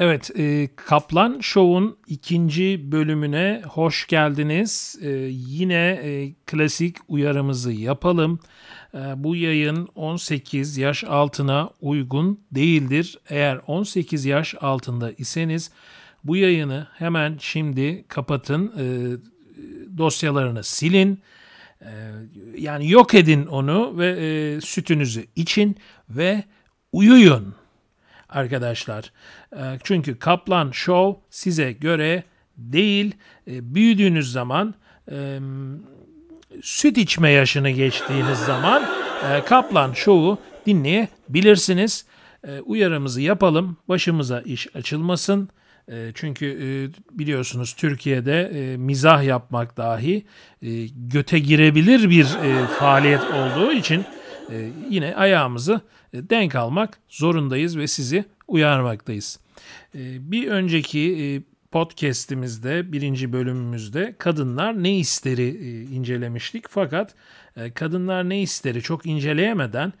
Evet, e, Kaplan Show'un ikinci bölümüne hoş geldiniz. E, yine e, klasik uyarımızı yapalım. E, bu yayın 18 yaş altına uygun değildir. Eğer 18 yaş altında iseniz bu yayını hemen şimdi kapatın, e, dosyalarını silin. E, yani yok edin onu ve e, sütünüzü için ve uyuyun arkadaşlar. Ee, çünkü Kaplan Show size göre değil. Ee, büyüdüğünüz zaman süt içme yaşını geçtiğiniz zaman e, Kaplan Show'u dinleyebilirsiniz. Uyarımızı yapalım. Başımıza iş açılmasın. Çünkü e, biliyorsunuz Türkiye'de e, mizah yapmak dahi göte girebilir bir faaliyet olduğu için yine ayağımızı denk almak zorundayız ve sizi uyarmaktayız. Ee, bir önceki e, podcast'imizde, birinci bölümümüzde kadınlar ne isteri e, incelemiştik. Fakat e, kadınlar ne isteri çok inceleyemeden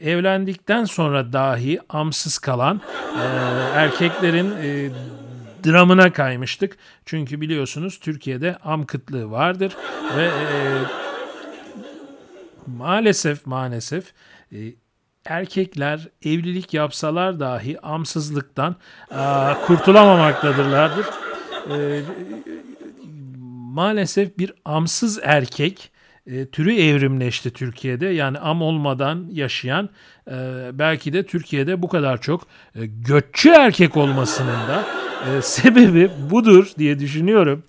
evlendikten sonra dahi amsız kalan erkeklerin dramına kaymıştık. Çünkü biliyorsunuz Türkiye'de am kıtlığı vardır ve maalesef maalesef erkekler evlilik yapsalar dahi amsızlıktan a, kurtulamamaktadırlardır. E, maalesef bir amsız erkek e, türü evrimleşti Türkiye'de. Yani am olmadan yaşayan e, belki de Türkiye'de bu kadar çok e, göççü erkek olmasının da e, sebebi budur diye düşünüyorum.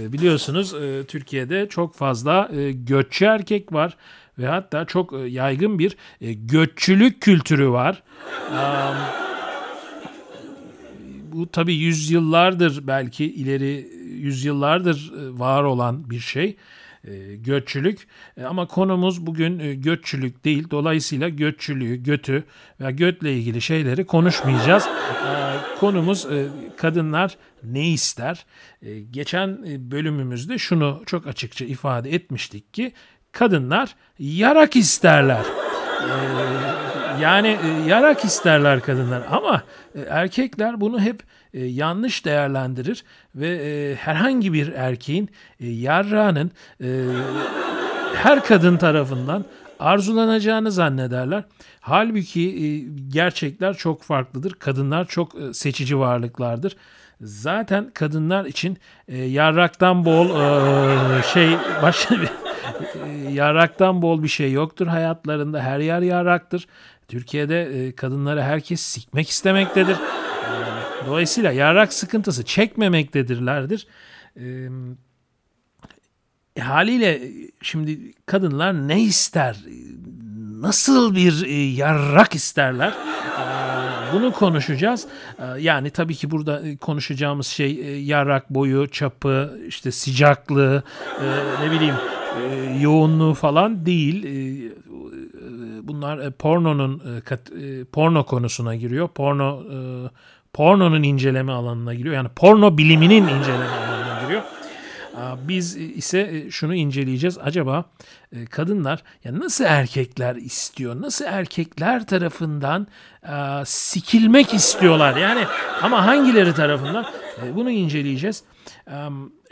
E, biliyorsunuz e, Türkiye'de çok fazla e, göççü erkek var ve hatta çok e, yaygın bir e, göççülük kültürü var. Bu tabii yüzyıllardır belki ileri yüzyıllardır e, var olan bir şey göççülük ama konumuz bugün göççülük değil. Dolayısıyla göççülüğü, götü ve götle ilgili şeyleri konuşmayacağız. konumuz kadınlar ne ister? geçen bölümümüzde şunu çok açıkça ifade etmiştik ki kadınlar yarak isterler. Ee, yani e, yarak isterler kadınlar ama e, erkekler bunu hep e, yanlış değerlendirir ve herhangi bir erkeğin e, yarrağının her kadın tarafından arzulanacağını zannederler. Halbuki gerçekler çok farklıdır. Kadınlar çok seçici varlıklardır. Zaten kadınlar için e, yarraktan bol e, şey başka bir e, yaraktan bol bir şey yoktur hayatlarında. Her yer yaraktır. Türkiye'de e, kadınları herkes sikmek istemektedir. E, dolayısıyla yarak sıkıntısı çekmemektedirlerdir. E, haliyle şimdi kadınlar ne ister? Nasıl bir e, yarrak isterler? E, bunu konuşacağız. Yani tabii ki burada konuşacağımız şey yarrak boyu, çapı, işte sıcaklığı, ne bileyim e, yoğunluğu falan değil. E, e bunlar e, pornonun e, e, porno konusuna giriyor. Porno e, pornonun inceleme alanına giriyor. Yani porno biliminin inceleme alanına giriyor. Biz ise e, şunu inceleyeceğiz. Acaba e, kadınlar ya nasıl erkekler istiyor? Nasıl erkekler tarafından sikilmek istiyorlar? Yani ama hangileri tarafından? Bunu inceleyeceğiz.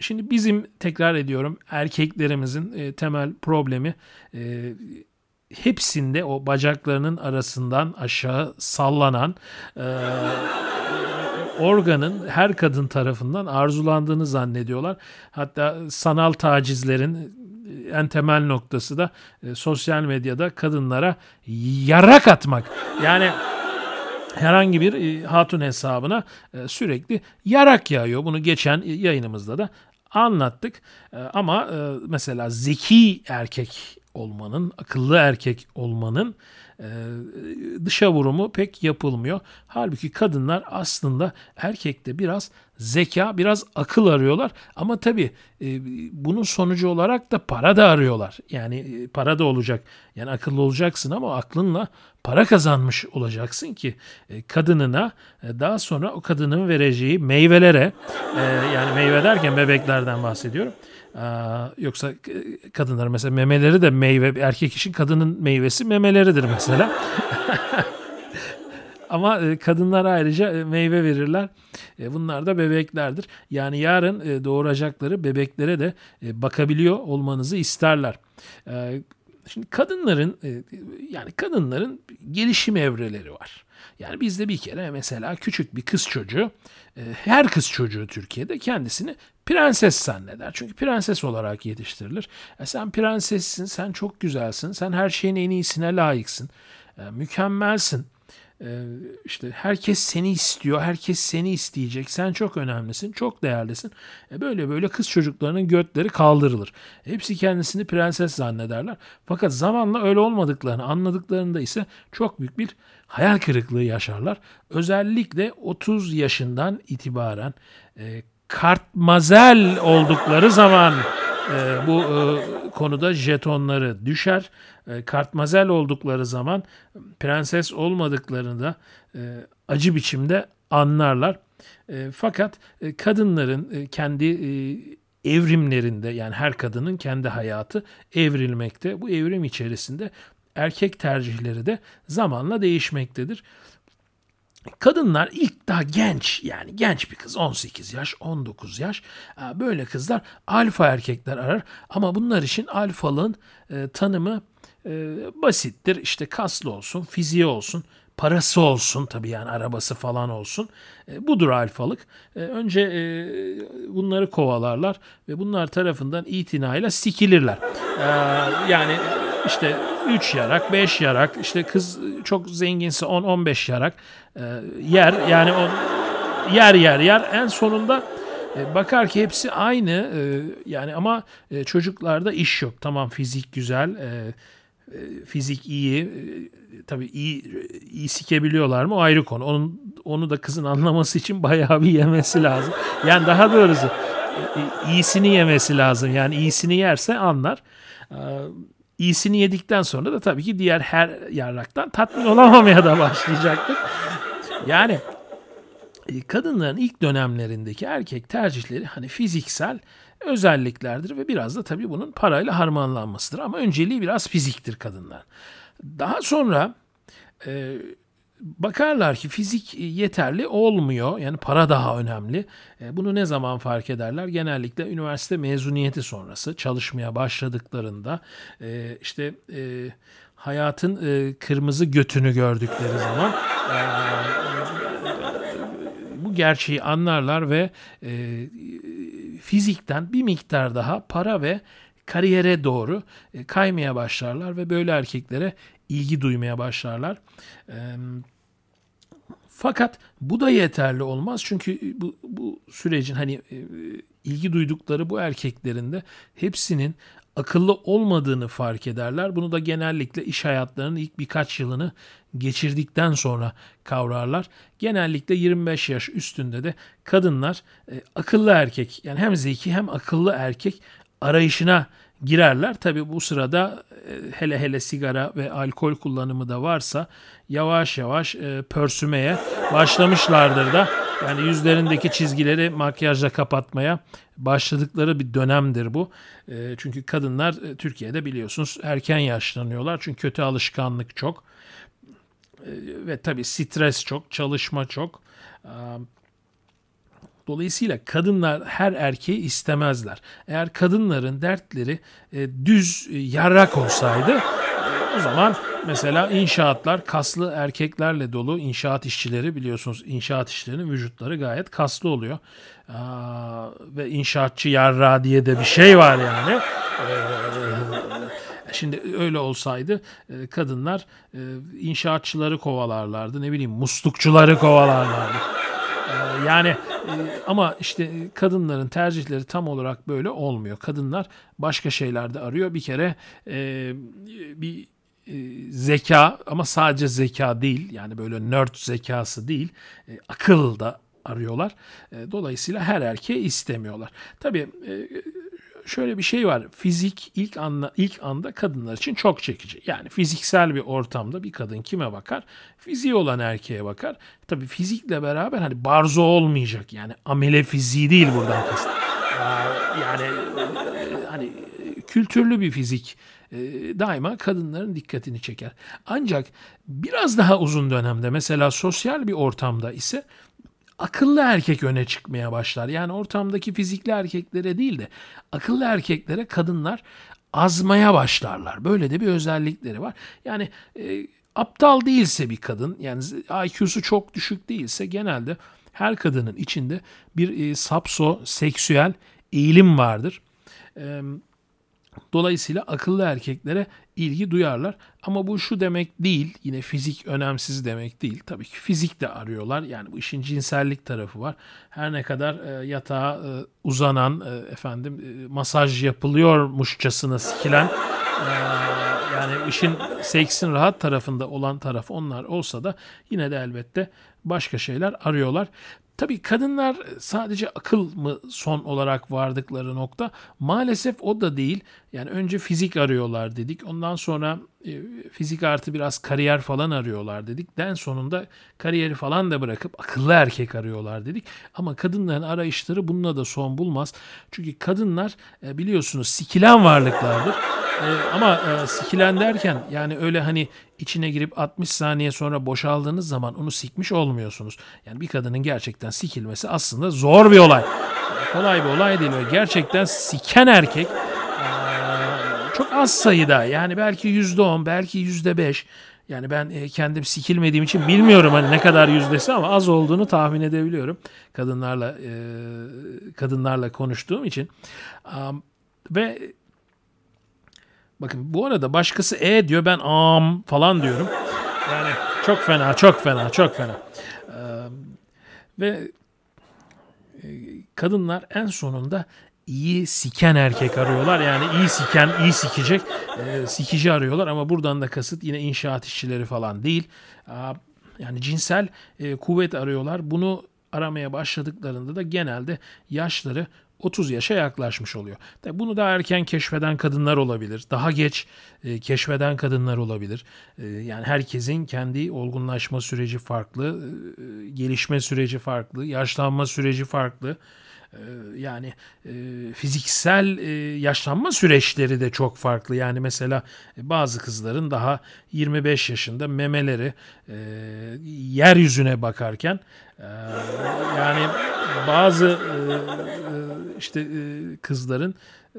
Şimdi bizim tekrar ediyorum erkeklerimizin e, temel problemi e, hepsinde o bacaklarının arasından aşağı sallanan e, organın her kadın tarafından arzulandığını zannediyorlar. Hatta sanal tacizlerin en temel noktası da sosyal medyada kadınlara yarak atmak. Yani herhangi bir e, hatun hesabına e, sürekli yarak yağıyor. Bunu geçen yayınımızda da anlattık. E, ama mesela zeki erkek olmanın, akıllı erkek olmanın dışa vurumu pek yapılmıyor. Halbuki kadınlar aslında erkekte biraz zeka, biraz akıl arıyorlar. Ama tabii bunun sonucu olarak da para da arıyorlar. Yani para da olacak. Yani akıllı olacaksın ama aklınla para kazanmış olacaksın ki e, kadınına e, daha sonra o kadının vereceği meyvelere e, yani meyve derken bebeklerden bahsediyorum. Yoksa kadınlar mesela memeleri de meyve erkek için kadının meyvesi memeleridir mesela. Ama e, kadınlar ayrıca e, meyve verirler. E, bunlar da bebeklerdir. Yani yarın doğuracakları bebeklere de bakabiliyor olmanızı isterler. Şimdi kadınların e, yani kadınların gelişim evreleri var. Yani bizde bir kere mesela küçük bir kız çocuğu, e, her kız çocuğu Türkiye'de kendisini prenses zanneder. Çünkü prenses olarak yetiştirilir. E sen prensessin, sen çok güzelsin, sen her şeyin en iyisine layıksın, e, mükemmelsin. E, işte herkes seni istiyor, herkes seni isteyecek. Sen çok önemlisin, çok değerlisin. E böyle böyle kız çocuklarının götleri kaldırılır. Hepsi kendisini prenses zannederler. Fakat zamanla öyle olmadıklarını anladıklarında ise çok büyük bir hayal kırıklığı yaşarlar. Özellikle 30 yaşından itibaren e, kartmazel oldukları zaman e, bu e, konuda jetonları düşer. E, kartmazel oldukları zaman prenses olmadıklarını da e, acı biçimde anlarlar. E, fakat kadınların kendi evrimlerinde yani her kadının kendi hayatı evrilmekte. Bu evrim içerisinde erkek tercihleri de zamanla değişmektedir. Kadınlar ilk daha genç yani genç bir kız 18 yaş 19 yaş e, böyle kızlar alfa erkekler arar ama bunlar için alfalığın e, tanımı e, basittir işte kaslı olsun fiziği olsun parası olsun tabii yani arabası falan olsun. E, budur alfalık. E, önce e, bunları kovalarlar ve bunlar tarafından itinayla sikilirler. E, yani işte 3 yarak, 5 yarak, işte kız çok zenginse 10-15 yarak e, yer. Yani on, yer yer yer. En sonunda e, bakar ki hepsi aynı e, yani ama e, çocuklarda iş yok. Tamam fizik güzel, e, e fizik iyi, e, tabii iyi iyi sikebiliyorlar mı o ayrı konu. Onun onu da kızın anlaması için bayağı bir yemesi lazım. Yani daha doğrusu e, e iyisini yemesi lazım. Yani iyisini yerse anlar. E, iyisini yedikten sonra da tabii ki diğer her yarraktan tatmin olamamaya da başlayacaktır. Yani e, kadınların ilk dönemlerindeki erkek tercihleri hani fiziksel özelliklerdir ve biraz da tabii bunun parayla harmanlanmasıdır. Ama önceliği biraz fiziktir kadınlar. Daha sonra e, bakarlar ki fizik yeterli olmuyor. Yani para daha önemli. E, bunu ne zaman fark ederler? Genellikle üniversite mezuniyeti sonrası çalışmaya başladıklarında e, işte e, hayatın kırmızı götünü gördükleri zaman bu gerçeği anlarlar ve fizikten bir miktar daha para ve kariyere doğru kaymaya başlarlar ve böyle erkeklere ilgi duymaya başlarlar. Fakat bu da yeterli olmaz çünkü bu, bu sürecin hani ilgi duydukları bu erkeklerin de hepsinin akıllı olmadığını fark ederler. Bunu da genellikle iş hayatlarının ilk birkaç yılını geçirdikten sonra kavrarlar. Genellikle 25 yaş üstünde de kadınlar akıllı erkek yani hem zeki hem akıllı erkek arayışına girerler. Tabi bu sırada e, hele hele sigara ve alkol kullanımı da varsa yavaş yavaş e, pörsümeye başlamışlardır da. Yani yüzlerindeki çizgileri makyajla kapatmaya başladıkları bir dönemdir bu. E, çünkü kadınlar Türkiye'de biliyorsunuz erken yaşlanıyorlar. Çünkü kötü alışkanlık çok. Ve tabii stres çok, çalışma çok. Dolayısıyla kadınlar her erkeği istemezler. Eğer kadınların dertleri e, düz e, yarrak olsaydı e, o zaman mesela inşaatlar kaslı erkeklerle dolu inşaat işçileri biliyorsunuz inşaat işçilerinin vücutları gayet kaslı oluyor. Aa, ve inşaatçı yarra diye de bir şey var yani. Ee, Şimdi öyle olsaydı e, kadınlar e, inşaatçıları kovalarlardı. Ne bileyim muslukçuları kovalarlardı. Yani e, ama işte kadınların tercihleri tam olarak böyle olmuyor. Kadınlar başka şeylerde arıyor. Bir kere e, bir e, zeka ama sadece zeka değil yani böyle nerd zekası değil akıl da arıyorlar. Dolayısıyla her erkeği istemiyorlar. Tabii şöyle bir şey var. Fizik ilk anda ilk anda kadınlar için çok çekici. Yani fiziksel bir ortamda bir kadın kime bakar? Fiziği olan erkeğe bakar. Tabii fizikle beraber hani barzo olmayacak. Yani amele fiziği değil buradan kastım. Yani hani kültürlü bir fizik e, daima kadınların dikkatini çeker. Ancak biraz daha uzun dönemde mesela sosyal bir ortamda ise akıllı erkek öne çıkmaya başlar. Yani ortamdaki fizikli erkeklere değil de akıllı erkeklere kadınlar azmaya başlarlar. Böyle de bir özellikleri var. Yani e, aptal değilse bir kadın yani IQ'su çok düşük değilse genelde her kadının içinde bir e, sapso seksüel eğilim vardır. E, dolayısıyla akıllı erkeklere ilgi duyarlar. Ama bu şu demek değil. Yine fizik önemsiz demek değil. Tabii ki fizik de arıyorlar. Yani bu işin cinsellik tarafı var. Her ne kadar e, yatağa e, uzanan e, efendim e, masaj yapılıyormuşçasına sikilen e, yani işin seksin rahat tarafında olan taraf onlar olsa da yine de elbette başka şeyler arıyorlar. Tabii kadınlar sadece akıl mı son olarak vardıkları nokta? Maalesef o da değil. Yani önce fizik arıyorlar dedik. Ondan sonra e, fizik artı biraz kariyer falan arıyorlar dedik. Den sonunda kariyeri falan da bırakıp akıllı erkek arıyorlar dedik. Ama kadınların arayışları bununla da son bulmaz. Çünkü kadınlar e, biliyorsunuz sikilen varlıklardır. E, ama sikilen derken yani öyle hani içine girip 60 saniye sonra boşaldığınız zaman onu sikmiş olmuyorsunuz. Yani bir kadının gerçekten sikilmesi aslında zor bir olay. Kolay bir olay değil. Gerçekten siken erkek çok az sayıda yani belki yüzde on belki yüzde beş yani ben kendim sikilmediğim için bilmiyorum hani ne kadar yüzdesi ama az olduğunu tahmin edebiliyorum. Kadınlarla kadınlarla konuştuğum için. Ve bakın bu arada başkası e diyor ben am falan diyorum. Yani çok fena, çok fena, çok fena. Ee, ve e, kadınlar en sonunda iyi siken erkek arıyorlar. Yani iyi siken, iyi sikecek e, sikici arıyorlar ama buradan da kasıt yine inşaat işçileri falan değil. Yani cinsel e, kuvvet arıyorlar. Bunu aramaya başladıklarında da genelde yaşları 30 yaşa yaklaşmış oluyor. Bunu daha erken keşfeden kadınlar olabilir. Daha geç e, keşfeden kadınlar olabilir. E, yani herkesin kendi olgunlaşma süreci farklı, e, gelişme süreci farklı, yaşlanma süreci farklı. Yani fiziksel yaşlanma süreçleri de çok farklı. Yani mesela bazı kızların daha 25 yaşında memeleri e, yeryüzüne bakarken yani bazı işte kızların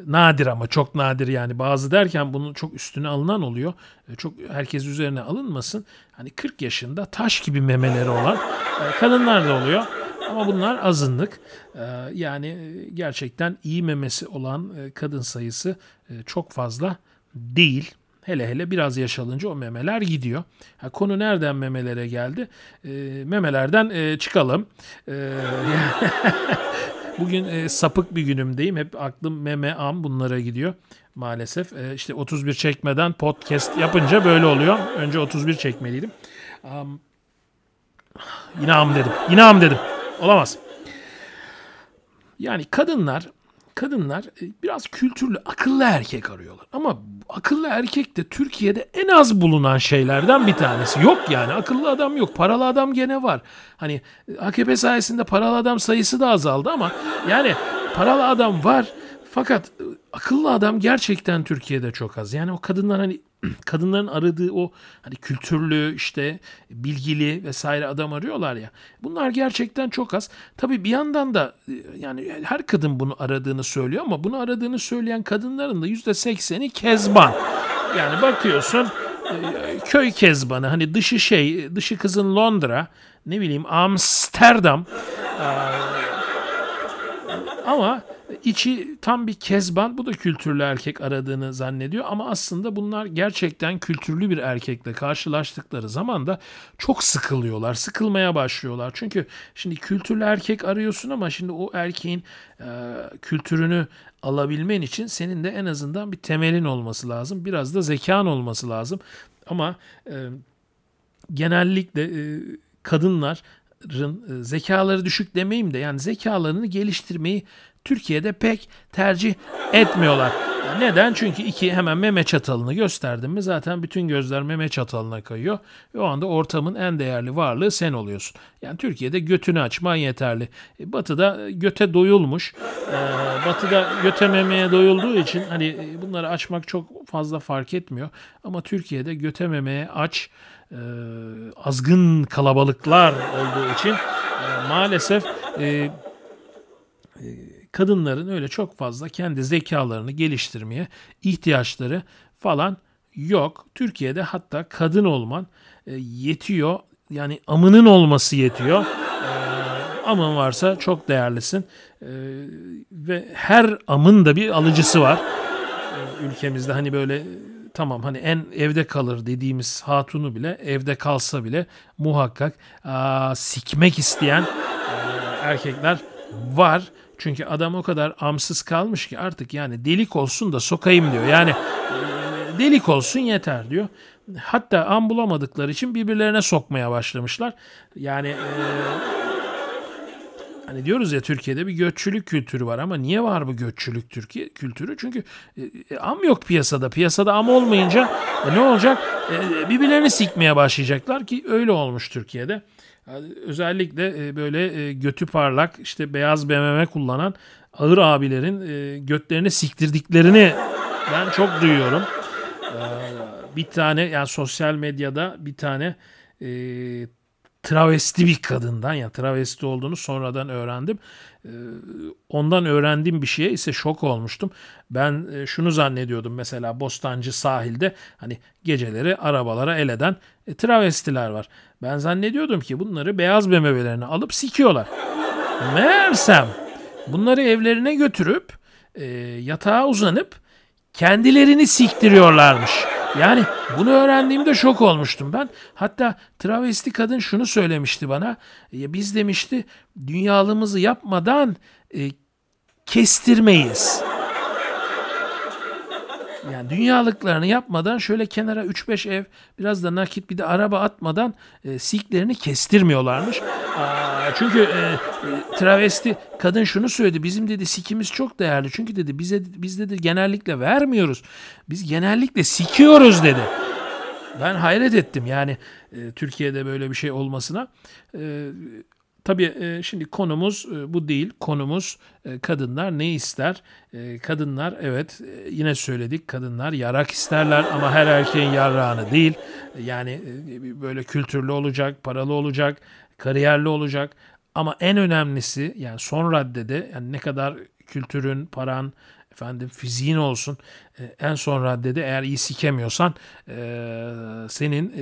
nadir ama çok nadir yani bazı derken bunun çok üstüne alınan oluyor. Çok herkes üzerine alınmasın. Hani 40 yaşında taş gibi memeleri olan kadınlar da oluyor. Ama bunlar azınlık. Yani e, gerçekten iyi memesi olan e, kadın sayısı e, çok fazla değil. Hele hele biraz yaş alınca o memeler gidiyor. Ha, konu nereden memelere geldi? E, memelerden e, çıkalım. E, Bugün e, sapık bir günümdeyim. Hep aklım meme am bunlara gidiyor maalesef. E, işte 31 çekmeden podcast yapınca böyle oluyor. Önce 31 çekmeliydim. Um, yine am dedim. Yine am dedim. Olamaz. Yani kadınlar kadınlar e, biraz kültürlü, akıllı erkek arıyorlar. Ama akıllı erkek de Türkiye'de en az bulunan şeylerden bir tanesi. Yok yani akıllı adam yok. Paralı adam gene var. Hani e, AKP sayesinde paralı adam sayısı da azaldı ama yani paralı adam var. Fakat e, akıllı adam gerçekten Türkiye'de çok az. Yani o kadınlar hani kadınların aradığı o hani kültürlü işte bilgili vesaire adam arıyorlar ya. Bunlar gerçekten çok az. Tabii bir yandan da e, yani her kadın bunu aradığını söylüyor ama bunu aradığını söyleyen kadınların da yüzde sekseni kezban. Yani bakıyorsun e, köy kezbanı hani dışı şey dışı kızın Londra ne bileyim Amsterdam ama içi tam bir kezban. Bu da kültürlü erkek aradığını zannediyor ama aslında bunlar gerçekten kültürlü bir erkekle karşılaştıkları zaman da çok sıkılıyorlar. Sıkılmaya başlıyorlar. Çünkü şimdi kültürlü erkek arıyorsun ama şimdi o erkeğin e, kültürünü alabilmen için senin de en azından bir temelin olması lazım. Biraz da zekan olması lazım. Ama e, genellikle e, kadınlar e, zekaları düşük demeyeyim de yani zekalarını geliştirmeyi Türkiye'de pek tercih etmiyorlar. Neden? Çünkü iki hemen meme çatalını gösterdim mi zaten bütün gözler meme çatalına kayıyor. Ve o anda ortamın en değerli varlığı sen oluyorsun. Yani Türkiye'de götünü açman yeterli. E, batı'da göte doyulmuş. Ee, batı'da göte memeye doyulduğu için hani e, bunları açmak çok fazla fark etmiyor. Ama Türkiye'de göte memeye aç e, azgın kalabalıklar olduğu için e, maalesef e, e, kadınların öyle çok fazla kendi zekalarını geliştirmeye ihtiyaçları falan yok. Türkiye'de hatta kadın olman e, yetiyor. Yani amının olması yetiyor. E, amın varsa çok değerlisin. E, ve her amın da bir alıcısı var. Ülkemizde hani böyle tamam hani en evde kalır dediğimiz hatunu bile evde kalsa bile muhakkak aa, sikmek isteyen e, erkekler var. Çünkü adam o kadar amsız kalmış ki artık yani delik olsun da sokayım diyor. Yani e, delik olsun yeter diyor. Hatta am bulamadıkları için birbirlerine sokmaya başlamışlar. Yani e, Hani diyoruz ya Türkiye'de bir göççülük kültürü var ama niye var bu göççülük Türkiye kültürü? Çünkü e, am yok piyasada. Piyasada am olmayınca e, ne olacak? E, birbirlerini sikmeye başlayacaklar ki öyle olmuş Türkiye'de. Özellikle e, böyle e, götü parlak işte beyaz BMW kullanan ağır abilerin e, götlerini siktirdiklerini ben çok duyuyorum. Bir tane yani sosyal medyada bir tane travesti bir kadından ya travesti olduğunu sonradan öğrendim. Ondan öğrendiğim bir şeye ise şok olmuştum. Ben şunu zannediyordum mesela Bostancı sahilde hani geceleri arabalara el eden travestiler var. Ben zannediyordum ki bunları beyaz BMW'lerini alıp sikiyorlar. Meğersem bunları evlerine götürüp e, yatağa uzanıp kendilerini siktiriyorlarmış. Yani bunu öğrendiğimde şok olmuştum ben. Hatta travesti kadın şunu söylemişti bana. Ya biz demişti dünyalığımızı yapmadan e, kestirmeyiz. Yani dünyalıklarını yapmadan şöyle kenara 3-5 ev biraz da nakit bir de araba atmadan e, siklerini kestirmiyorlarmış. Aa, çünkü e, e, travesti kadın şunu söyledi. Bizim dedi sikimiz çok değerli. Çünkü dedi bize biz dedi genellikle vermiyoruz. Biz genellikle sikiyoruz dedi. Ben hayret ettim yani e, Türkiye'de böyle bir şey olmasına. E, Tabii e, şimdi konumuz e, bu değil. Konumuz e, kadınlar ne ister? Kadınlar evet yine söyledik kadınlar yarak isterler ama her erkeğin yarrağını değil. Yani böyle kültürlü olacak, paralı olacak, kariyerli olacak. Ama en önemlisi yani son raddede yani ne kadar kültürün, paran, efendim fiziğin olsun en son raddede eğer iyi sikemiyorsan senin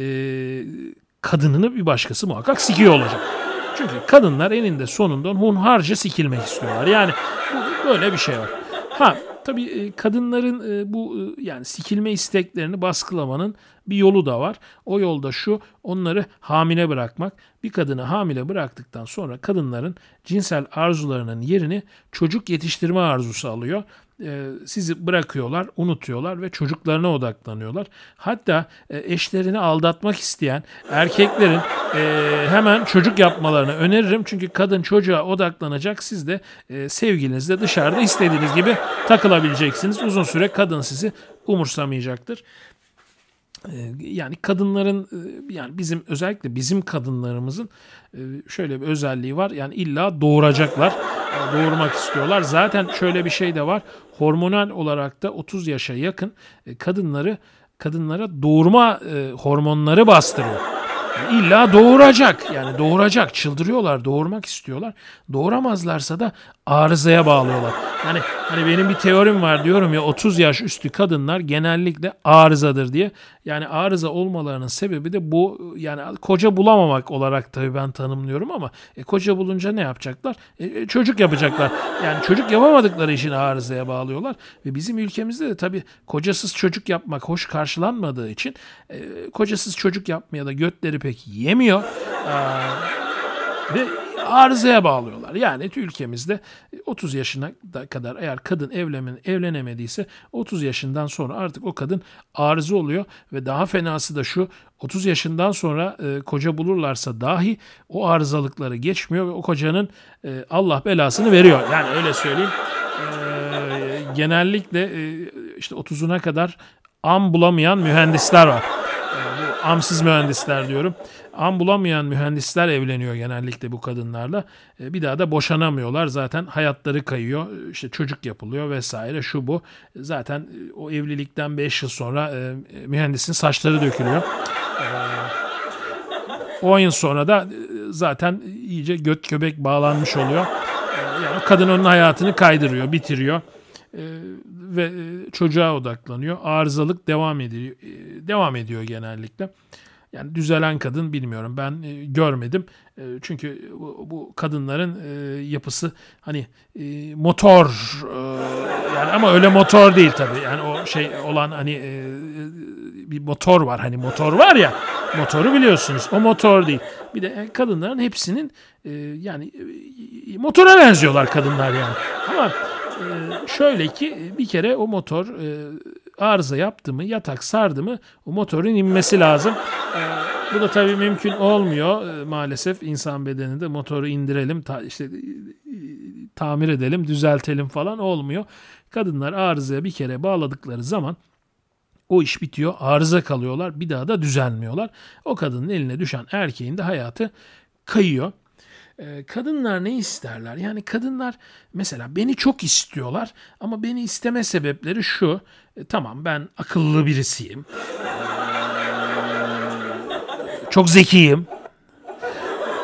kadınını bir başkası muhakkak sikiyor olacak. Çünkü kadınlar eninde sonunda hunharca sikilmek istiyorlar. Yani bu, böyle bir şey var. Ha tabii e, kadınların e, bu e, yani sikilme isteklerini baskılamanın bir yolu da var. O yolda şu onları hamile bırakmak. Bir kadını hamile bıraktıktan sonra kadınların cinsel arzularının yerini çocuk yetiştirme arzusu alıyor e, sizi bırakıyorlar, unutuyorlar ve çocuklarına odaklanıyorlar. Hatta e, eşlerini aldatmak isteyen erkeklerin e, hemen çocuk yapmalarını öneririm. Çünkü kadın çocuğa odaklanacak. Siz de e, sevgilinizle dışarıda istediğiniz gibi takılabileceksiniz. Uzun süre kadın sizi umursamayacaktır. E, yani kadınların e, yani bizim özellikle bizim kadınlarımızın e, şöyle bir özelliği var. Yani illa doğuracaklar. Doğurmak istiyorlar. Zaten şöyle bir şey de var. Hormonal olarak da 30 yaşa yakın kadınları kadınlara doğurma hormonları bastırıyor. Yani illa doğuracak. Yani doğuracak. Çıldırıyorlar. Doğurmak istiyorlar. Doğuramazlarsa da arızaya bağlıyorlar. Yani hani benim bir teorim var diyorum ya 30 yaş üstü kadınlar genellikle arızadır diye. Yani arıza olmalarının sebebi de bu yani koca bulamamak olarak tabii ben tanımlıyorum ama e, koca bulunca ne yapacaklar? E, e, çocuk yapacaklar. Yani çocuk yapamadıkları için arızaya bağlıyorlar. Ve bizim ülkemizde de tabii kocasız çocuk yapmak hoş karşılanmadığı için e, kocasız çocuk yapmaya da götleri pek yemiyor. Aa, ve arızaya bağlıyorlar. Yani ülkemizde 30 yaşına kadar eğer kadın evlen, evlenemediyse 30 yaşından sonra artık o kadın arıza oluyor ve daha fenası da şu 30 yaşından sonra e, koca bulurlarsa dahi o arızalıkları geçmiyor ve o kocanın e, Allah belasını veriyor. Yani öyle söyleyeyim. E, genellikle e, işte 30'una kadar am bulamayan mühendisler var. E, bu amsız mühendisler diyorum. Am bulamayan mühendisler evleniyor genellikle bu kadınlarla. E, bir daha da boşanamıyorlar. Zaten hayatları kayıyor. İşte çocuk yapılıyor vesaire şu bu. Zaten e, o evlilikten 5 yıl sonra e, mühendisin saçları dökülüyor. 10 yıl sonra da zaten iyice göt göbek bağlanmış oluyor. Yani kadın onun hayatını kaydırıyor, bitiriyor ve çocuğa odaklanıyor. Arızalık devam ediyor, devam ediyor genellikle. Yani düzelen kadın bilmiyorum ben e, görmedim. E, çünkü bu, bu kadınların e, yapısı hani e, motor e, yani ama öyle motor değil tabii. Yani o şey olan hani e, bir motor var hani motor var ya motoru biliyorsunuz. O motor değil. Bir de e, kadınların hepsinin e, yani e, motora benziyorlar kadınlar yani. Ama e, şöyle ki bir kere o motor e, arıza yaptı mı, yatak sardı mı o motorun inmesi lazım. E, bu da tabii mümkün olmuyor e, maalesef insan bedeninde motoru indirelim, işte e, tamir edelim, düzeltelim falan olmuyor. Kadınlar arızaya bir kere bağladıkları zaman o iş bitiyor, arıza kalıyorlar, bir daha da düzelmiyorlar. O kadının eline düşen erkeğin de hayatı kayıyor. Ee, kadınlar ne isterler? Yani kadınlar mesela beni çok istiyorlar ama beni isteme sebepleri şu. E, tamam ben akıllı birisiyim. çok zekiyim.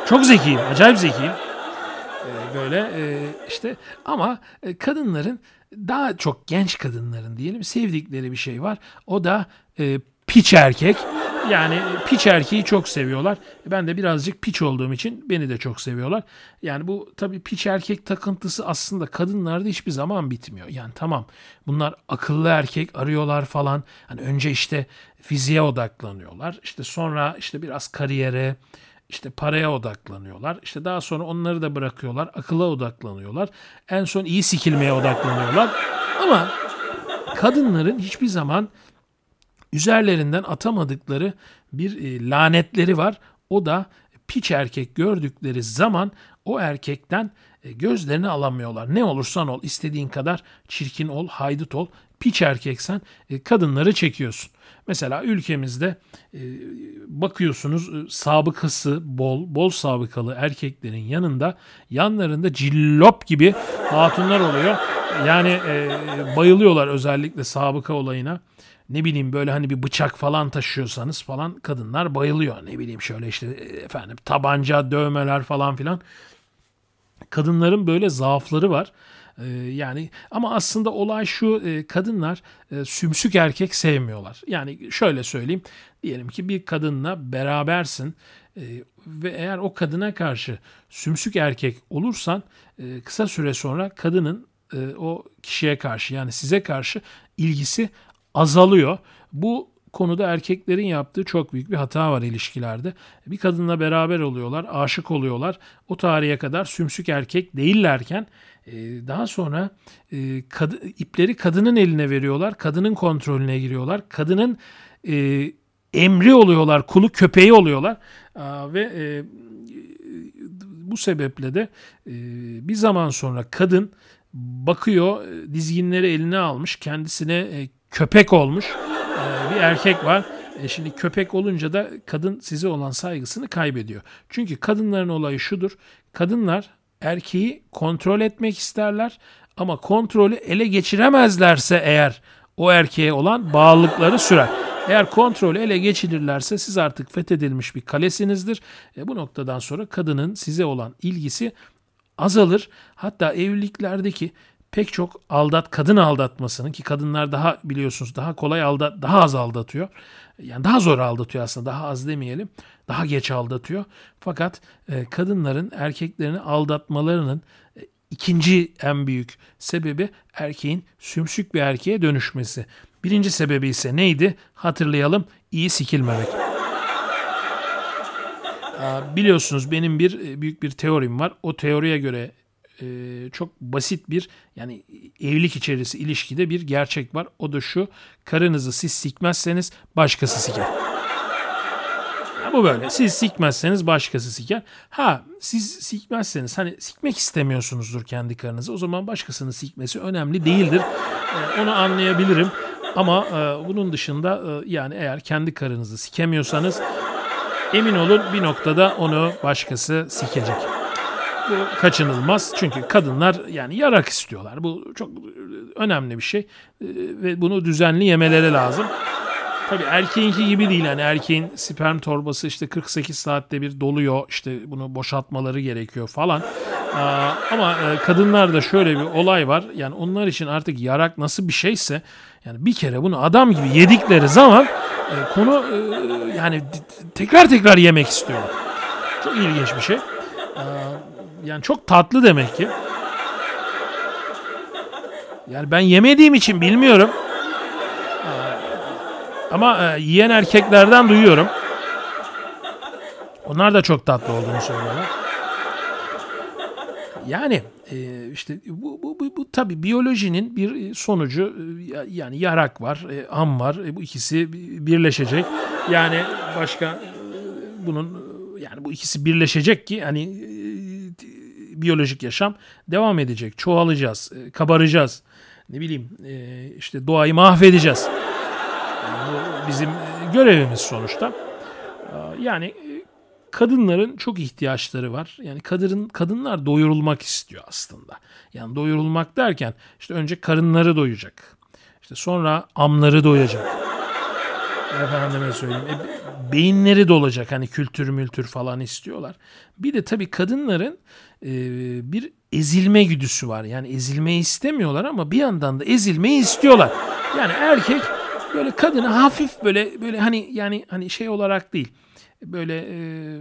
Çok zekiyim, acayip zekiyim. Ee, böyle e, işte ama e, kadınların daha çok genç kadınların diyelim sevdikleri bir şey var. O da e, piç erkek. Yani piç erkeği çok seviyorlar. Ben de birazcık piç olduğum için beni de çok seviyorlar. Yani bu tabii piç erkek takıntısı aslında kadınlarda hiçbir zaman bitmiyor. Yani tamam bunlar akıllı erkek arıyorlar falan. Hani önce işte fiziğe odaklanıyorlar. İşte sonra işte biraz kariyere, işte paraya odaklanıyorlar. İşte daha sonra onları da bırakıyorlar. Akıla odaklanıyorlar. En son iyi sikilmeye odaklanıyorlar. Ama kadınların hiçbir zaman üzerlerinden atamadıkları bir e, lanetleri var. O da piç erkek gördükleri zaman o erkekten e, gözlerini alamıyorlar. Ne olursan ol, istediğin kadar çirkin ol, haydut ol, piç erkeksen e, kadınları çekiyorsun. Mesela ülkemizde bakıyorsunuz sabıkası bol, bol sabıkalı erkeklerin yanında yanlarında cillop gibi hatunlar oluyor. Yani bayılıyorlar özellikle sabıka olayına ne bileyim böyle hani bir bıçak falan taşıyorsanız falan kadınlar bayılıyor. Ne bileyim şöyle işte efendim tabanca, dövmeler falan filan. Kadınların böyle zaafları var. Ee, yani ama aslında olay şu e, kadınlar e, sümsük erkek sevmiyorlar. Yani şöyle söyleyeyim diyelim ki bir kadınla berabersin e, ve eğer o kadına karşı sümsük erkek olursan kısa süre sonra kadının o kişiye karşı yani size karşı ilgisi azalıyor. Bu konuda erkeklerin yaptığı çok büyük bir hata var ilişkilerde. Bir kadınla beraber oluyorlar, aşık oluyorlar. O tarihe kadar sümsük erkek değillerken e, daha sonra e, ipleri kadının eline veriyorlar. Kadının kontrolüne giriyorlar. Kadının e, emri oluyorlar, kulu köpeği oluyorlar. Ve bu sebeple de bir zaman sonra kadın bakıyor dizginleri eline almış kendisine köpek olmuş bir erkek var. E şimdi köpek olunca da kadın size olan saygısını kaybediyor. Çünkü kadınların olayı şudur. Kadınlar erkeği kontrol etmek isterler ama kontrolü ele geçiremezlerse eğer o erkeğe olan bağlılıkları sürer. Eğer kontrolü ele geçirirlerse siz artık fethedilmiş bir kalesinizdir. E bu noktadan sonra kadının size olan ilgisi azalır. Hatta evliliklerdeki pek çok aldat kadın aldatmasının ki kadınlar daha biliyorsunuz daha kolay aldat daha az aldatıyor. Yani daha zor aldatıyor aslında daha az demeyelim. Daha geç aldatıyor. Fakat e, kadınların erkeklerini aldatmalarının e, ikinci en büyük sebebi erkeğin sümsük bir erkeğe dönüşmesi. Birinci sebebi ise neydi? Hatırlayalım iyi sikilmemek. Biliyorsunuz benim bir büyük bir teorim var. O teoriye göre e, çok basit bir yani evlilik içerisi ilişkide bir gerçek var. O da şu karınızı siz sikmezseniz başkası siker. Ya bu böyle. Siz sikmezseniz başkası siker. Ha siz sikmezseniz hani sikmek istemiyorsunuzdur kendi karınızı. O zaman başkasının sikmesi önemli değildir. Ee, onu anlayabilirim. Ama e, bunun dışında e, yani eğer kendi karınızı sikemiyorsanız emin olun bir noktada onu başkası sikecek. Bu kaçınılmaz çünkü kadınlar yani yarak istiyorlar. Bu çok önemli bir şey ee, ve bunu düzenli yemeleri lazım. Tabii erkeğinki gibi değil. Yani erkeğin sperm torbası işte 48 saatte bir doluyor. İşte bunu boşaltmaları gerekiyor falan. ama e, kadınlarda şöyle bir olay var. Yani onlar için artık yarak nasıl bir şeyse yani bir kere bunu adam gibi yedikleri zaman e, konu e, yani tekrar tekrar yemek istiyorlar. Çok ilginç bir şey. Yani çok tatlı demek ki. Yani ben yemediğim için bilmiyorum. Ama e, yiyen erkeklerden duyuyorum. Onlar da çok tatlı olduğunu söylüyorlar. Yani e, işte bu, bu, bu, bu tabii biyolojinin bir sonucu e, yani yarak var, e, am var. Bu ikisi birleşecek. Yani başka bunun yani bu ikisi birleşecek ki hani biyolojik yaşam devam edecek. Çoğalacağız, e, kabaracağız. Ne bileyim e, işte doğayı mahvedeceğiz. Bu bizim görevimiz sonuçta. Yani kadınların çok ihtiyaçları var. Yani kadın kadınlar doyurulmak istiyor aslında. Yani doyurulmak derken işte önce karınları doyacak. İşte sonra amları doyacak. Efendime söyleyeyim. E, beyinleri dolacak hani kültür mültür falan istiyorlar. Bir de tabii kadınların e, bir ezilme güdüsü var. Yani ezilmeyi istemiyorlar ama bir yandan da ezilmeyi istiyorlar. Yani erkek böyle kadını hafif böyle böyle hani yani hani şey olarak değil. Böyle e,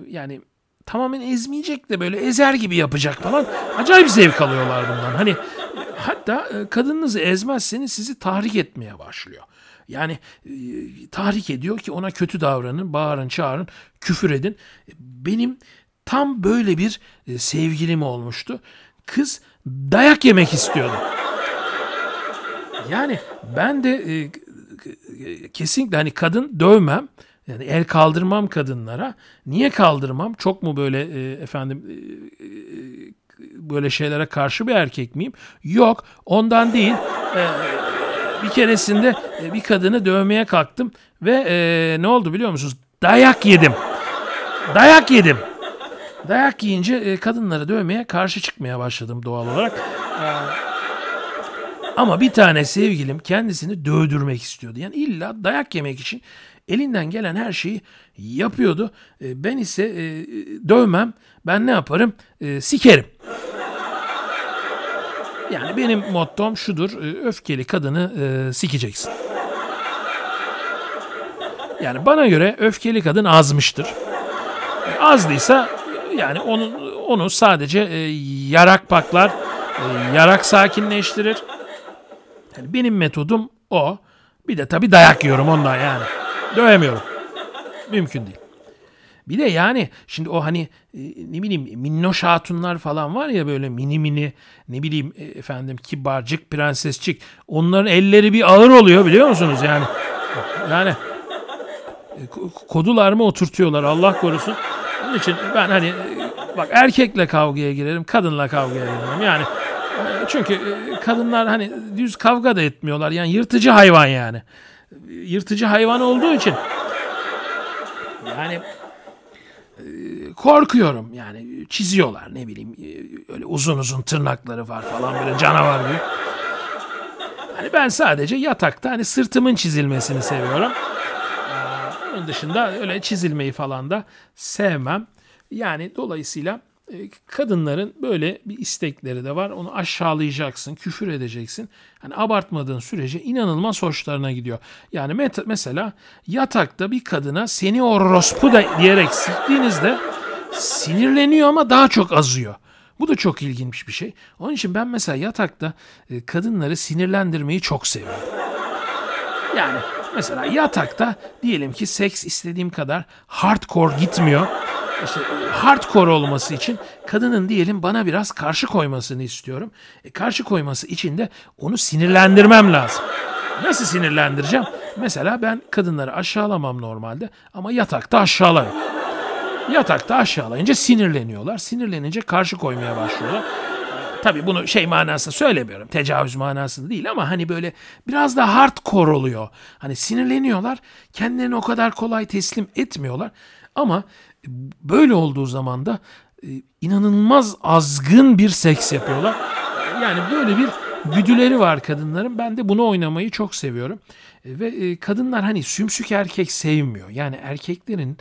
yani tamamen ezmeyecek de böyle ezer gibi yapacak falan. Acayip zevk alıyorlar bundan. Hani hatta e, kadınınızı ezmezseniz sizi tahrik etmeye başlıyor. Yani e, tahrik ediyor ki ona kötü davranın, bağırın, çağırın, küfür edin. Benim tam böyle bir e, sevgilim olmuştu. Kız dayak yemek istiyordu. Yani ben de e, kesinlikle hani kadın dövmem. Yani el kaldırmam kadınlara. Niye kaldırmam? Çok mu böyle e, efendim e, e, böyle şeylere karşı bir erkek miyim? Yok. Ondan değil. E, bir keresinde e, bir kadını dövmeye kalktım ve e, ne oldu biliyor musunuz? Dayak yedim. Dayak yedim. Dayak yiyince e, kadınları dövmeye karşı çıkmaya başladım doğal olarak. E, ama bir tane sevgilim kendisini dövdürmek istiyordu. Yani illa dayak yemek için elinden gelen her şeyi yapıyordu. E, ben ise e, dövmem. Ben ne yaparım? E, sikerim. Yani benim mottom şudur. E, öfkeli kadını e, sikeceksin. Yani bana göre öfkeli kadın azmıştır. E, azdıysa yani onu, onu sadece e, yarak paklar, e, yarak sakinleştirir. Yani benim metodum o. Bir de tabii dayak yiyorum ondan yani. Dövemiyorum. Mümkün değil. Bir de yani şimdi o hani e, ne bileyim minnoş hatunlar falan var ya böyle mini mini ne bileyim e, efendim kibarcık prensesçik. Onların elleri bir ağır oluyor biliyor musunuz yani? Yani e, kodular mı oturtuyorlar Allah korusun. Onun için ben hani bak erkekle kavgaya girerim kadınla kavgaya girerim. Yani çünkü kadınlar hani düz kavga da etmiyorlar. Yani yırtıcı hayvan yani. Yırtıcı hayvan olduğu için. Yani korkuyorum yani çiziyorlar ne bileyim öyle uzun uzun tırnakları var falan böyle canavar gibi. Hani ben sadece yatakta hani sırtımın çizilmesini seviyorum. Onun dışında öyle çizilmeyi falan da sevmem. Yani dolayısıyla e, kadınların böyle bir istekleri de var. Onu aşağılayacaksın, küfür edeceksin. Hani abartmadığın sürece inanılmaz hoşlarına gidiyor. Yani met- mesela yatakta bir kadına seni orospu da diyerek siktiğinizde sinirleniyor ama daha çok azıyor. Bu da çok ilginç bir şey. Onun için ben mesela yatakta e, kadınları sinirlendirmeyi çok seviyorum. Yani mesela yatakta diyelim ki seks istediğim kadar hardcore gitmiyor. işte hardcore olması için kadının diyelim bana biraz karşı koymasını istiyorum. E, karşı koyması için de onu sinirlendirmem lazım. Nasıl sinirlendireceğim? Mesela ben kadınları aşağılamam normalde ama yatakta aşağılarım. Yatakta aşağılayınca sinirleniyorlar. Sinirlenince karşı koymaya başlıyorlar. Tabii bunu şey manasında söylemiyorum. Tecavüz manasında değil ama hani böyle biraz da hardcore oluyor. Hani sinirleniyorlar. Kendilerini o kadar kolay teslim etmiyorlar. Ama böyle olduğu zaman da e, inanılmaz azgın bir seks yapıyorlar. Yani böyle bir güdüleri var kadınların. Ben de bunu oynamayı çok seviyorum. E, ve e, kadınlar hani sümsük erkek sevmiyor. Yani erkeklerin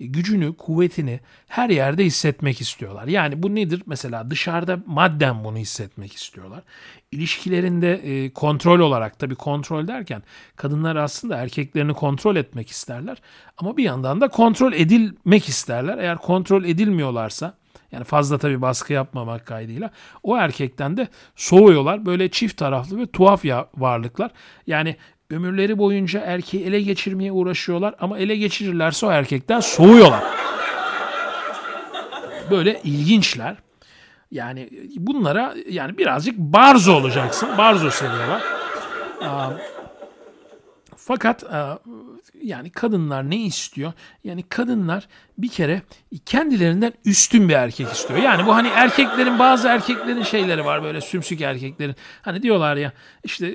gücünü, kuvvetini her yerde hissetmek istiyorlar. Yani bu nedir? Mesela dışarıda madden bunu hissetmek istiyorlar. İlişkilerinde e, kontrol olarak tabii kontrol derken kadınlar aslında erkeklerini kontrol etmek isterler. Ama bir yandan da kontrol edilmek isterler. Eğer kontrol edilmiyorlarsa yani fazla tabii baskı yapmamak kaydıyla o erkekten de soğuyorlar. Böyle çift taraflı ve tuhaf ya varlıklar. Yani ömürleri boyunca erkeği ele geçirmeye uğraşıyorlar ama ele geçirirlerse o erkekten soğuyorlar. Böyle ilginçler. Yani bunlara yani birazcık barzo olacaksın. Barzo seviyorlar. Fakat yani kadınlar ne istiyor? Yani kadınlar bir kere kendilerinden üstün bir erkek istiyor. Yani bu hani erkeklerin bazı erkeklerin şeyleri var böyle sümsük erkeklerin. Hani diyorlar ya işte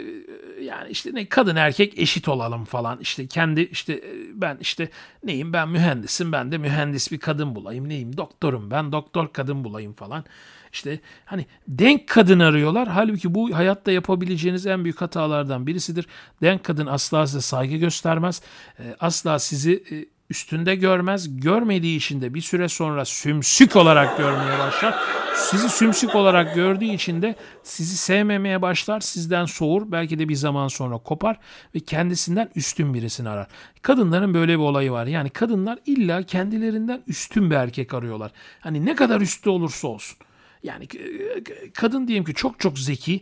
yani işte ne kadın erkek eşit olalım falan. İşte kendi işte ben işte neyim ben mühendisim ben de mühendis bir kadın bulayım. Neyim doktorum ben doktor kadın bulayım falan. İşte hani denk kadın arıyorlar. Halbuki bu hayatta yapabileceğiniz en büyük hatalardan birisidir. Denk kadın asla size saygı göstermez. E, asla sizi e, üstünde görmez. Görmediği için de bir süre sonra sümsük olarak görmeye başlar. Sizi sümsük olarak gördüğü için de sizi sevmemeye başlar. Sizden soğur. Belki de bir zaman sonra kopar ve kendisinden üstün birisini arar. Kadınların böyle bir olayı var. Yani kadınlar illa kendilerinden üstün bir erkek arıyorlar. Hani ne kadar üstü olursa olsun. Yani kadın diyelim ki çok çok zeki,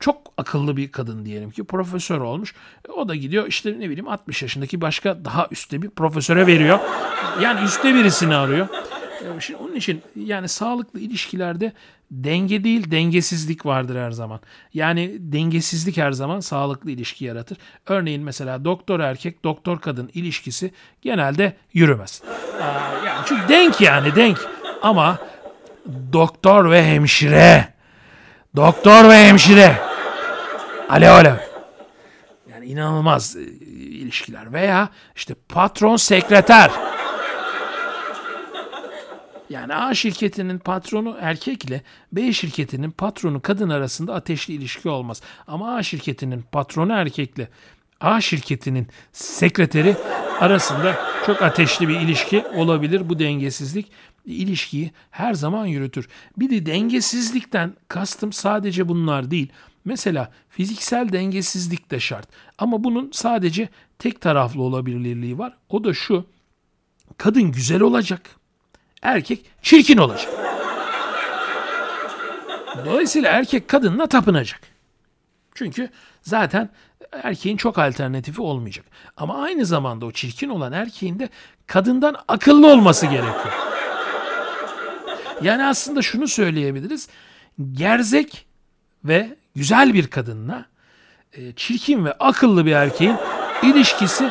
çok akıllı bir kadın diyelim ki profesör olmuş. O da gidiyor işte ne bileyim 60 yaşındaki başka daha üstte bir profesöre veriyor. Yani üstte birisini arıyor. Şimdi onun için yani sağlıklı ilişkilerde denge değil dengesizlik vardır her zaman. Yani dengesizlik her zaman sağlıklı ilişki yaratır. Örneğin mesela doktor erkek doktor kadın ilişkisi genelde yürümez. Yani çünkü denk yani denk ama doktor ve hemşire. Doktor ve hemşire. Alev alev. Yani inanılmaz e, ilişkiler. Veya işte patron sekreter. Yani A şirketinin patronu erkekle B şirketinin patronu kadın arasında ateşli ilişki olmaz. Ama A şirketinin patronu erkekle A şirketinin sekreteri arasında çok ateşli bir ilişki olabilir. Bu dengesizlik ilişkiyi her zaman yürütür. Bir de dengesizlikten kastım sadece bunlar değil. Mesela fiziksel dengesizlik de şart. Ama bunun sadece tek taraflı olabilirliği var. O da şu. Kadın güzel olacak. Erkek çirkin olacak. Dolayısıyla erkek kadınla tapınacak. Çünkü zaten erkeğin çok alternatifi olmayacak. Ama aynı zamanda o çirkin olan erkeğin de kadından akıllı olması gerekiyor. Yani aslında şunu söyleyebiliriz. Gerzek ve güzel bir kadınla e, çirkin ve akıllı bir erkeğin ilişkisi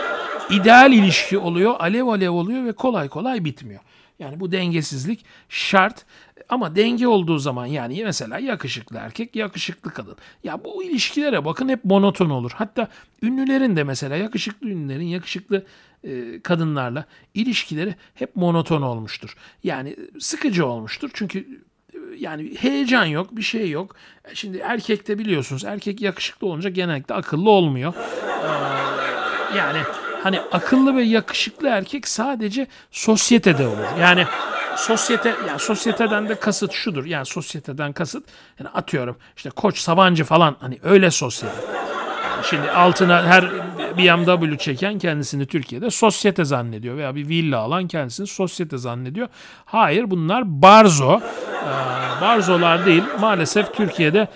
ideal ilişki oluyor, alev alev oluyor ve kolay kolay bitmiyor. Yani bu dengesizlik şart ama denge olduğu zaman yani mesela yakışıklı erkek, yakışıklı kadın. Ya bu ilişkilere bakın hep monoton olur. Hatta ünlülerin de mesela yakışıklı ünlülerin yakışıklı e, kadınlarla ilişkileri hep monoton olmuştur. Yani sıkıcı olmuştur. Çünkü e, yani heyecan yok, bir şey yok. E, şimdi erkekte biliyorsunuz erkek yakışıklı olunca genellikle akıllı olmuyor. Ee, yani hani akıllı ve yakışıklı erkek sadece sosyetede olur. Yani sosyete yani sosyeteden de kasıt şudur. Yani sosyeteden kasıt yani atıyorum işte Koç Sabancı falan hani öyle sosyete. Şimdi altına her BMW çeken kendisini Türkiye'de sosyete zannediyor veya bir villa alan kendisini sosyete zannediyor. Hayır bunlar barzo. Ee, barzolar değil. Maalesef Türkiye'de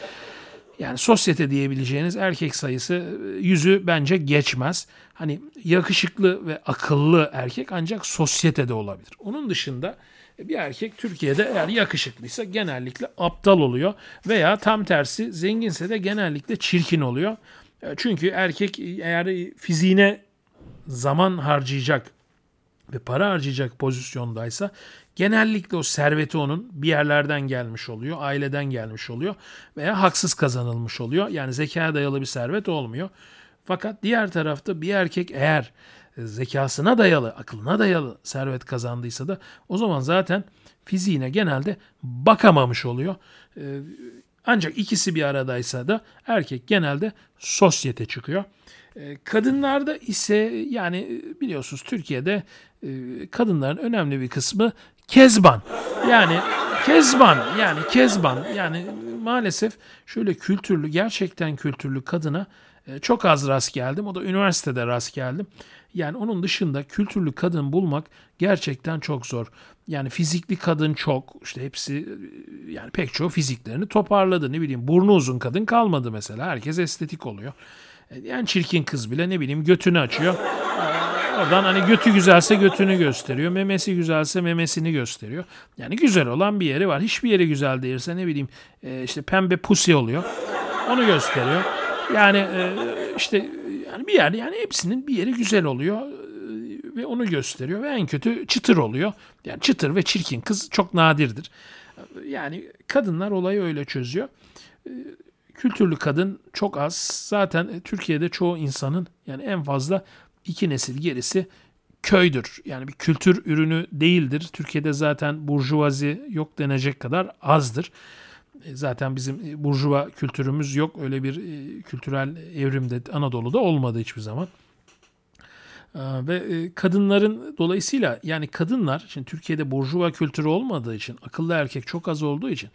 Yani sosyete diyebileceğiniz erkek sayısı e, yüzü bence geçmez. Hani yakışıklı ve akıllı erkek ancak sosyetede olabilir. Onun dışında bir erkek Türkiye'de eğer yakışıklıysa genellikle aptal oluyor veya tam tersi zenginse de genellikle çirkin oluyor. E, çünkü erkek eğer fiziğine zaman harcayacak ve para harcayacak pozisyondaysa genellikle o serveti onun bir yerlerden gelmiş oluyor, aileden gelmiş oluyor veya haksız kazanılmış oluyor. Yani zekaya dayalı bir servet olmuyor. Fakat diğer tarafta bir erkek eğer zekasına dayalı, aklına dayalı servet kazandıysa da o zaman zaten fiziğine genelde bakamamış oluyor. Ee, ancak ikisi bir aradaysa da erkek genelde sosyete çıkıyor. Ee, kadınlarda ise yani biliyorsunuz Türkiye'de e, kadınların önemli bir kısmı kezban. Yani kezban yani kezban yani maalesef şöyle kültürlü gerçekten kültürlü kadına e, çok az rast geldim. O da üniversitede rast geldim. Yani onun dışında kültürlü kadın bulmak gerçekten çok zor. Yani fizikli kadın çok. işte hepsi yani pek çoğu fiziklerini toparladı. Ne bileyim burnu uzun kadın kalmadı mesela. Herkes estetik oluyor. E, yani çirkin kız bile ne bileyim götünü açıyor. E, oradan hani götü güzelse götünü gösteriyor. Memesi güzelse memesini gösteriyor. Yani güzel olan bir yeri var. Hiçbir yeri güzel değilse ne bileyim işte pembe pusi oluyor. Onu gösteriyor. Yani işte yani bir yer yani hepsinin bir yeri güzel oluyor e, ve onu gösteriyor ve en kötü çıtır oluyor. Yani çıtır ve çirkin kız çok nadirdir. Yani kadınlar olayı öyle çözüyor. E, kültürlü kadın çok az. Zaten Türkiye'de çoğu insanın yani en fazla iki nesil gerisi köydür. Yani bir kültür ürünü değildir. Türkiye'de zaten burjuvazi yok denecek kadar azdır. E, zaten bizim e, burjuva kültürümüz yok. Öyle bir e, kültürel evrimde Anadolu'da olmadı hiçbir zaman. Ve kadınların dolayısıyla yani kadınlar şimdi Türkiye'de burjuva kültürü olmadığı için akıllı erkek çok az olduğu için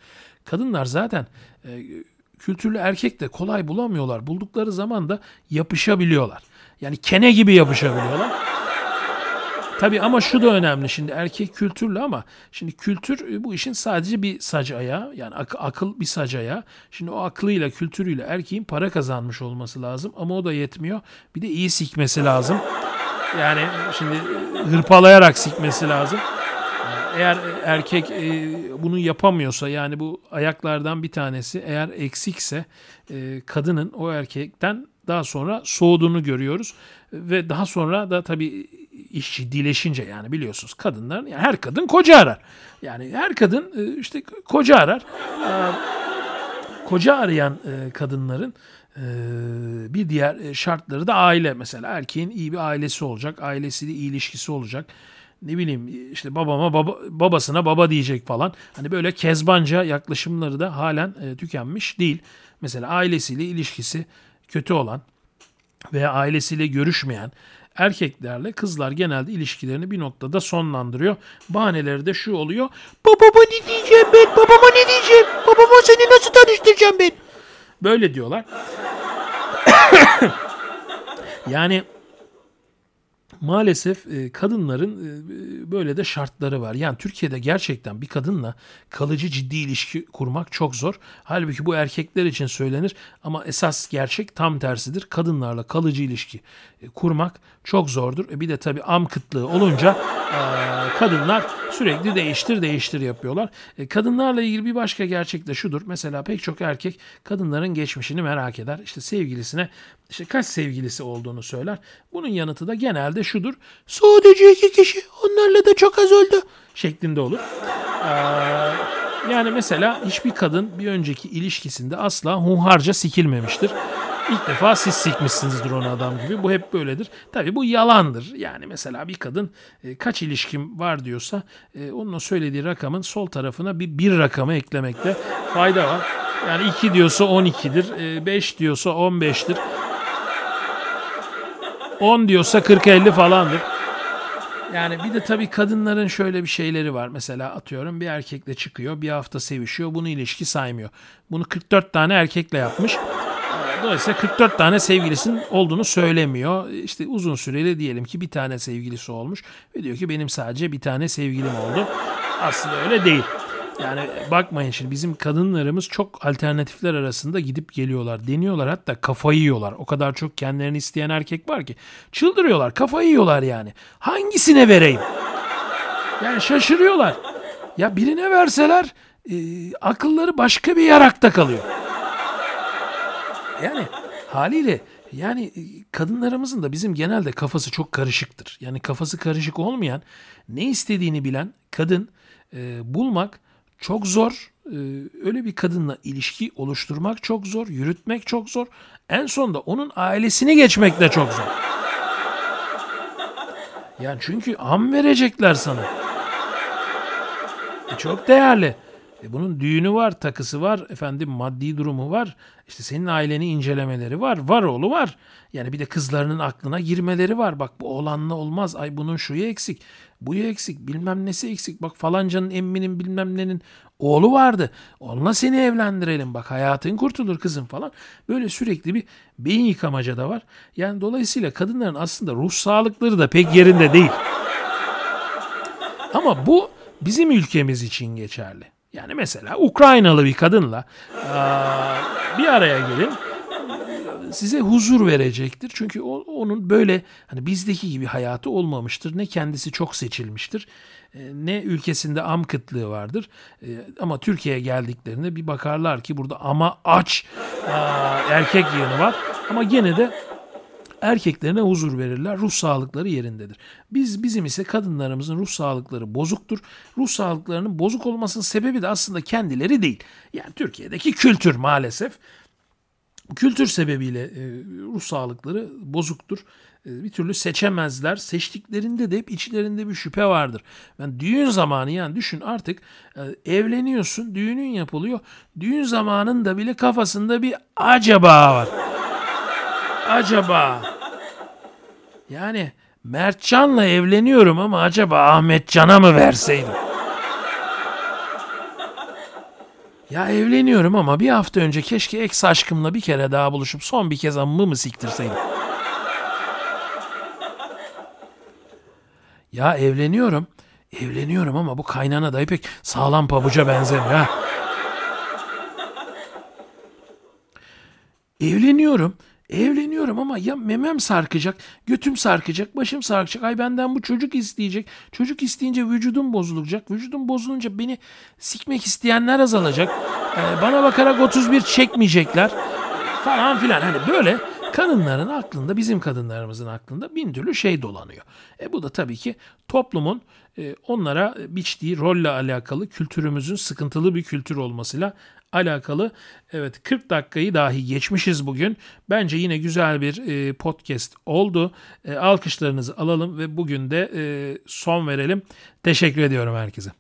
kadınlar zaten kültürlü erkek de kolay bulamıyorlar. Buldukları zaman da yapışabiliyorlar. Yani kene gibi yapışabiliyorlar. Tabii ama şu da önemli şimdi erkek kültürlü ama şimdi kültür e, bu işin sadece bir sac ayağı yani ak- akıl bir sac ayağı. Şimdi o aklıyla kültürüyle erkeğin para kazanmış olması lazım ama o da yetmiyor. Bir de iyi sikmesi lazım. Yani şimdi e, hırpalayarak sikmesi lazım. Eğer erkek e, bunu yapamıyorsa yani bu ayaklardan bir tanesi eğer eksikse kadının o erkekten daha sonra soğuduğunu görüyoruz ve daha sonra da tabii iş ciddileşince yani biliyorsunuz kadınlar yani her kadın koca arar. Yani her kadın e, işte koca arar. Koca arayan e, kadınların e, bir diğer şartları da aile mesela erkeğin iyi bir ailesi olacak, ailesiyle iyi ilişkisi olacak. Ne bileyim işte babama baba, babasına baba diyecek falan. Hani böyle kezbanca yaklaşımları da halen tükenmiş değil. Mesela ailesiyle ilişkisi kötü olan veya ailesiyle görüşmeyen erkeklerle kızlar genelde ilişkilerini bir noktada sonlandırıyor. Bahaneleri de şu oluyor. Babama ne diyeceğim ben? Babama ne diyeceğim? Babama seni nasıl tanıştıracağım ben? Böyle diyorlar. yani maalesef e, kadınların e, böyle de şartları var. Yani Türkiye'de gerçekten bir kadınla kalıcı ciddi ilişki kurmak çok zor. Halbuki bu erkekler için söylenir ama esas gerçek tam tersidir. Kadınlarla kalıcı ilişki e, kurmak çok zordur. Bir de tabii am kıtlığı olunca kadınlar sürekli değiştir değiştir yapıyorlar. Kadınlarla ilgili bir başka gerçek de şudur. Mesela pek çok erkek kadınların geçmişini merak eder. İşte sevgilisine işte kaç sevgilisi olduğunu söyler. Bunun yanıtı da genelde şudur. Sadece iki kişi onlarla da çok az oldu şeklinde olur. Ee, yani mesela hiçbir kadın bir önceki ilişkisinde asla hunharca sikilmemiştir. İlk defa siz sikmişsinizdir onu adam gibi. Bu hep böyledir. Tabii bu yalandır. Yani mesela bir kadın e, kaç ilişkim var diyorsa e, onun söylediği rakamın sol tarafına bir bir rakamı eklemekte fayda var. Yani 2 diyorsa 12'dir, 5 e, diyorsa 15'tir. 10 diyorsa 40-50 falandır. Yani bir de tabii kadınların şöyle bir şeyleri var. Mesela atıyorum bir erkekle çıkıyor, bir hafta sevişiyor, bunu ilişki saymıyor. Bunu 44 tane erkekle yapmış. Dolayısıyla 44 tane sevgilisinin olduğunu söylemiyor. İşte uzun süreli diyelim ki bir tane sevgilisi olmuş ve diyor ki benim sadece bir tane sevgilim oldu. Aslında öyle değil. Yani bakmayın şimdi bizim kadınlarımız çok alternatifler arasında gidip geliyorlar. Deniyorlar hatta kafayı yiyorlar. O kadar çok kendilerini isteyen erkek var ki. Çıldırıyorlar kafayı yiyorlar yani. Hangisine vereyim? Yani şaşırıyorlar. Ya birine verseler e, akılları başka bir yarakta kalıyor. Yani haliyle yani e, kadınlarımızın da bizim genelde kafası çok karışıktır. Yani kafası karışık olmayan, ne istediğini bilen kadın e, bulmak çok zor. E, öyle bir kadınla ilişki oluşturmak çok zor, yürütmek çok zor. En sonunda onun ailesini geçmek de çok zor. Yani çünkü am verecekler sana. E çok değerli. E bunun düğünü var, takısı var, efendim maddi durumu var. İşte senin aileni incelemeleri var, var oğlu var. Yani bir de kızlarının aklına girmeleri var. Bak bu oğlanla olmaz. Ay bunun şuyu eksik, buyu eksik, bilmem nesi eksik. Bak falancanın emminin bilmem nenin oğlu vardı. Onunla seni evlendirelim. Bak hayatın kurtulur kızım falan. Böyle sürekli bir beyin yıkamaca da var. Yani dolayısıyla kadınların aslında ruh sağlıkları da pek yerinde değil. Ama bu bizim ülkemiz için geçerli. Yani mesela Ukraynalı bir kadınla bir araya gelin size huzur verecektir. Çünkü onun böyle hani bizdeki gibi hayatı olmamıştır. Ne kendisi çok seçilmiştir ne ülkesinde am kıtlığı vardır. Ama Türkiye'ye geldiklerinde bir bakarlar ki burada ama aç erkek yığını var. Ama gene de erkeklerine huzur verirler. Ruh sağlıkları yerindedir. Biz bizim ise kadınlarımızın ruh sağlıkları bozuktur. Ruh sağlıklarının bozuk olmasının sebebi de aslında kendileri değil. Yani Türkiye'deki kültür maalesef kültür sebebiyle e, ruh sağlıkları bozuktur. E, bir türlü seçemezler. Seçtiklerinde de hep içlerinde bir şüphe vardır. Yani düğün zamanı yani düşün artık e, evleniyorsun, düğünün yapılıyor. Düğün zamanında bile kafasında bir acaba var acaba? Yani Mertcan'la evleniyorum ama acaba Ahmetcan'a mı verseydim? Ya evleniyorum ama bir hafta önce keşke ex aşkımla bir kere daha buluşup son bir kez amımı mı siktirseydim? Ya evleniyorum. Evleniyorum ama bu kaynana da pek sağlam pabuca benzemiyor ha. Evleniyorum. Evleniyorum ama ya memem sarkacak, götüm sarkacak, başım sarkacak. Ay benden bu çocuk isteyecek. Çocuk isteyince vücudum bozulacak. Vücudum bozulunca beni sikmek isteyenler azalacak. Ee, bana bakarak 31 çekmeyecekler falan filan. Hani böyle kadınların aklında, bizim kadınlarımızın aklında bin türlü şey dolanıyor. E bu da tabii ki toplumun e, onlara biçtiği rolle alakalı kültürümüzün sıkıntılı bir kültür olmasıyla alakalı. Evet 40 dakikayı dahi geçmişiz bugün. Bence yine güzel bir e, podcast oldu. E, alkışlarınızı alalım ve bugün de e, son verelim. Teşekkür ediyorum herkese.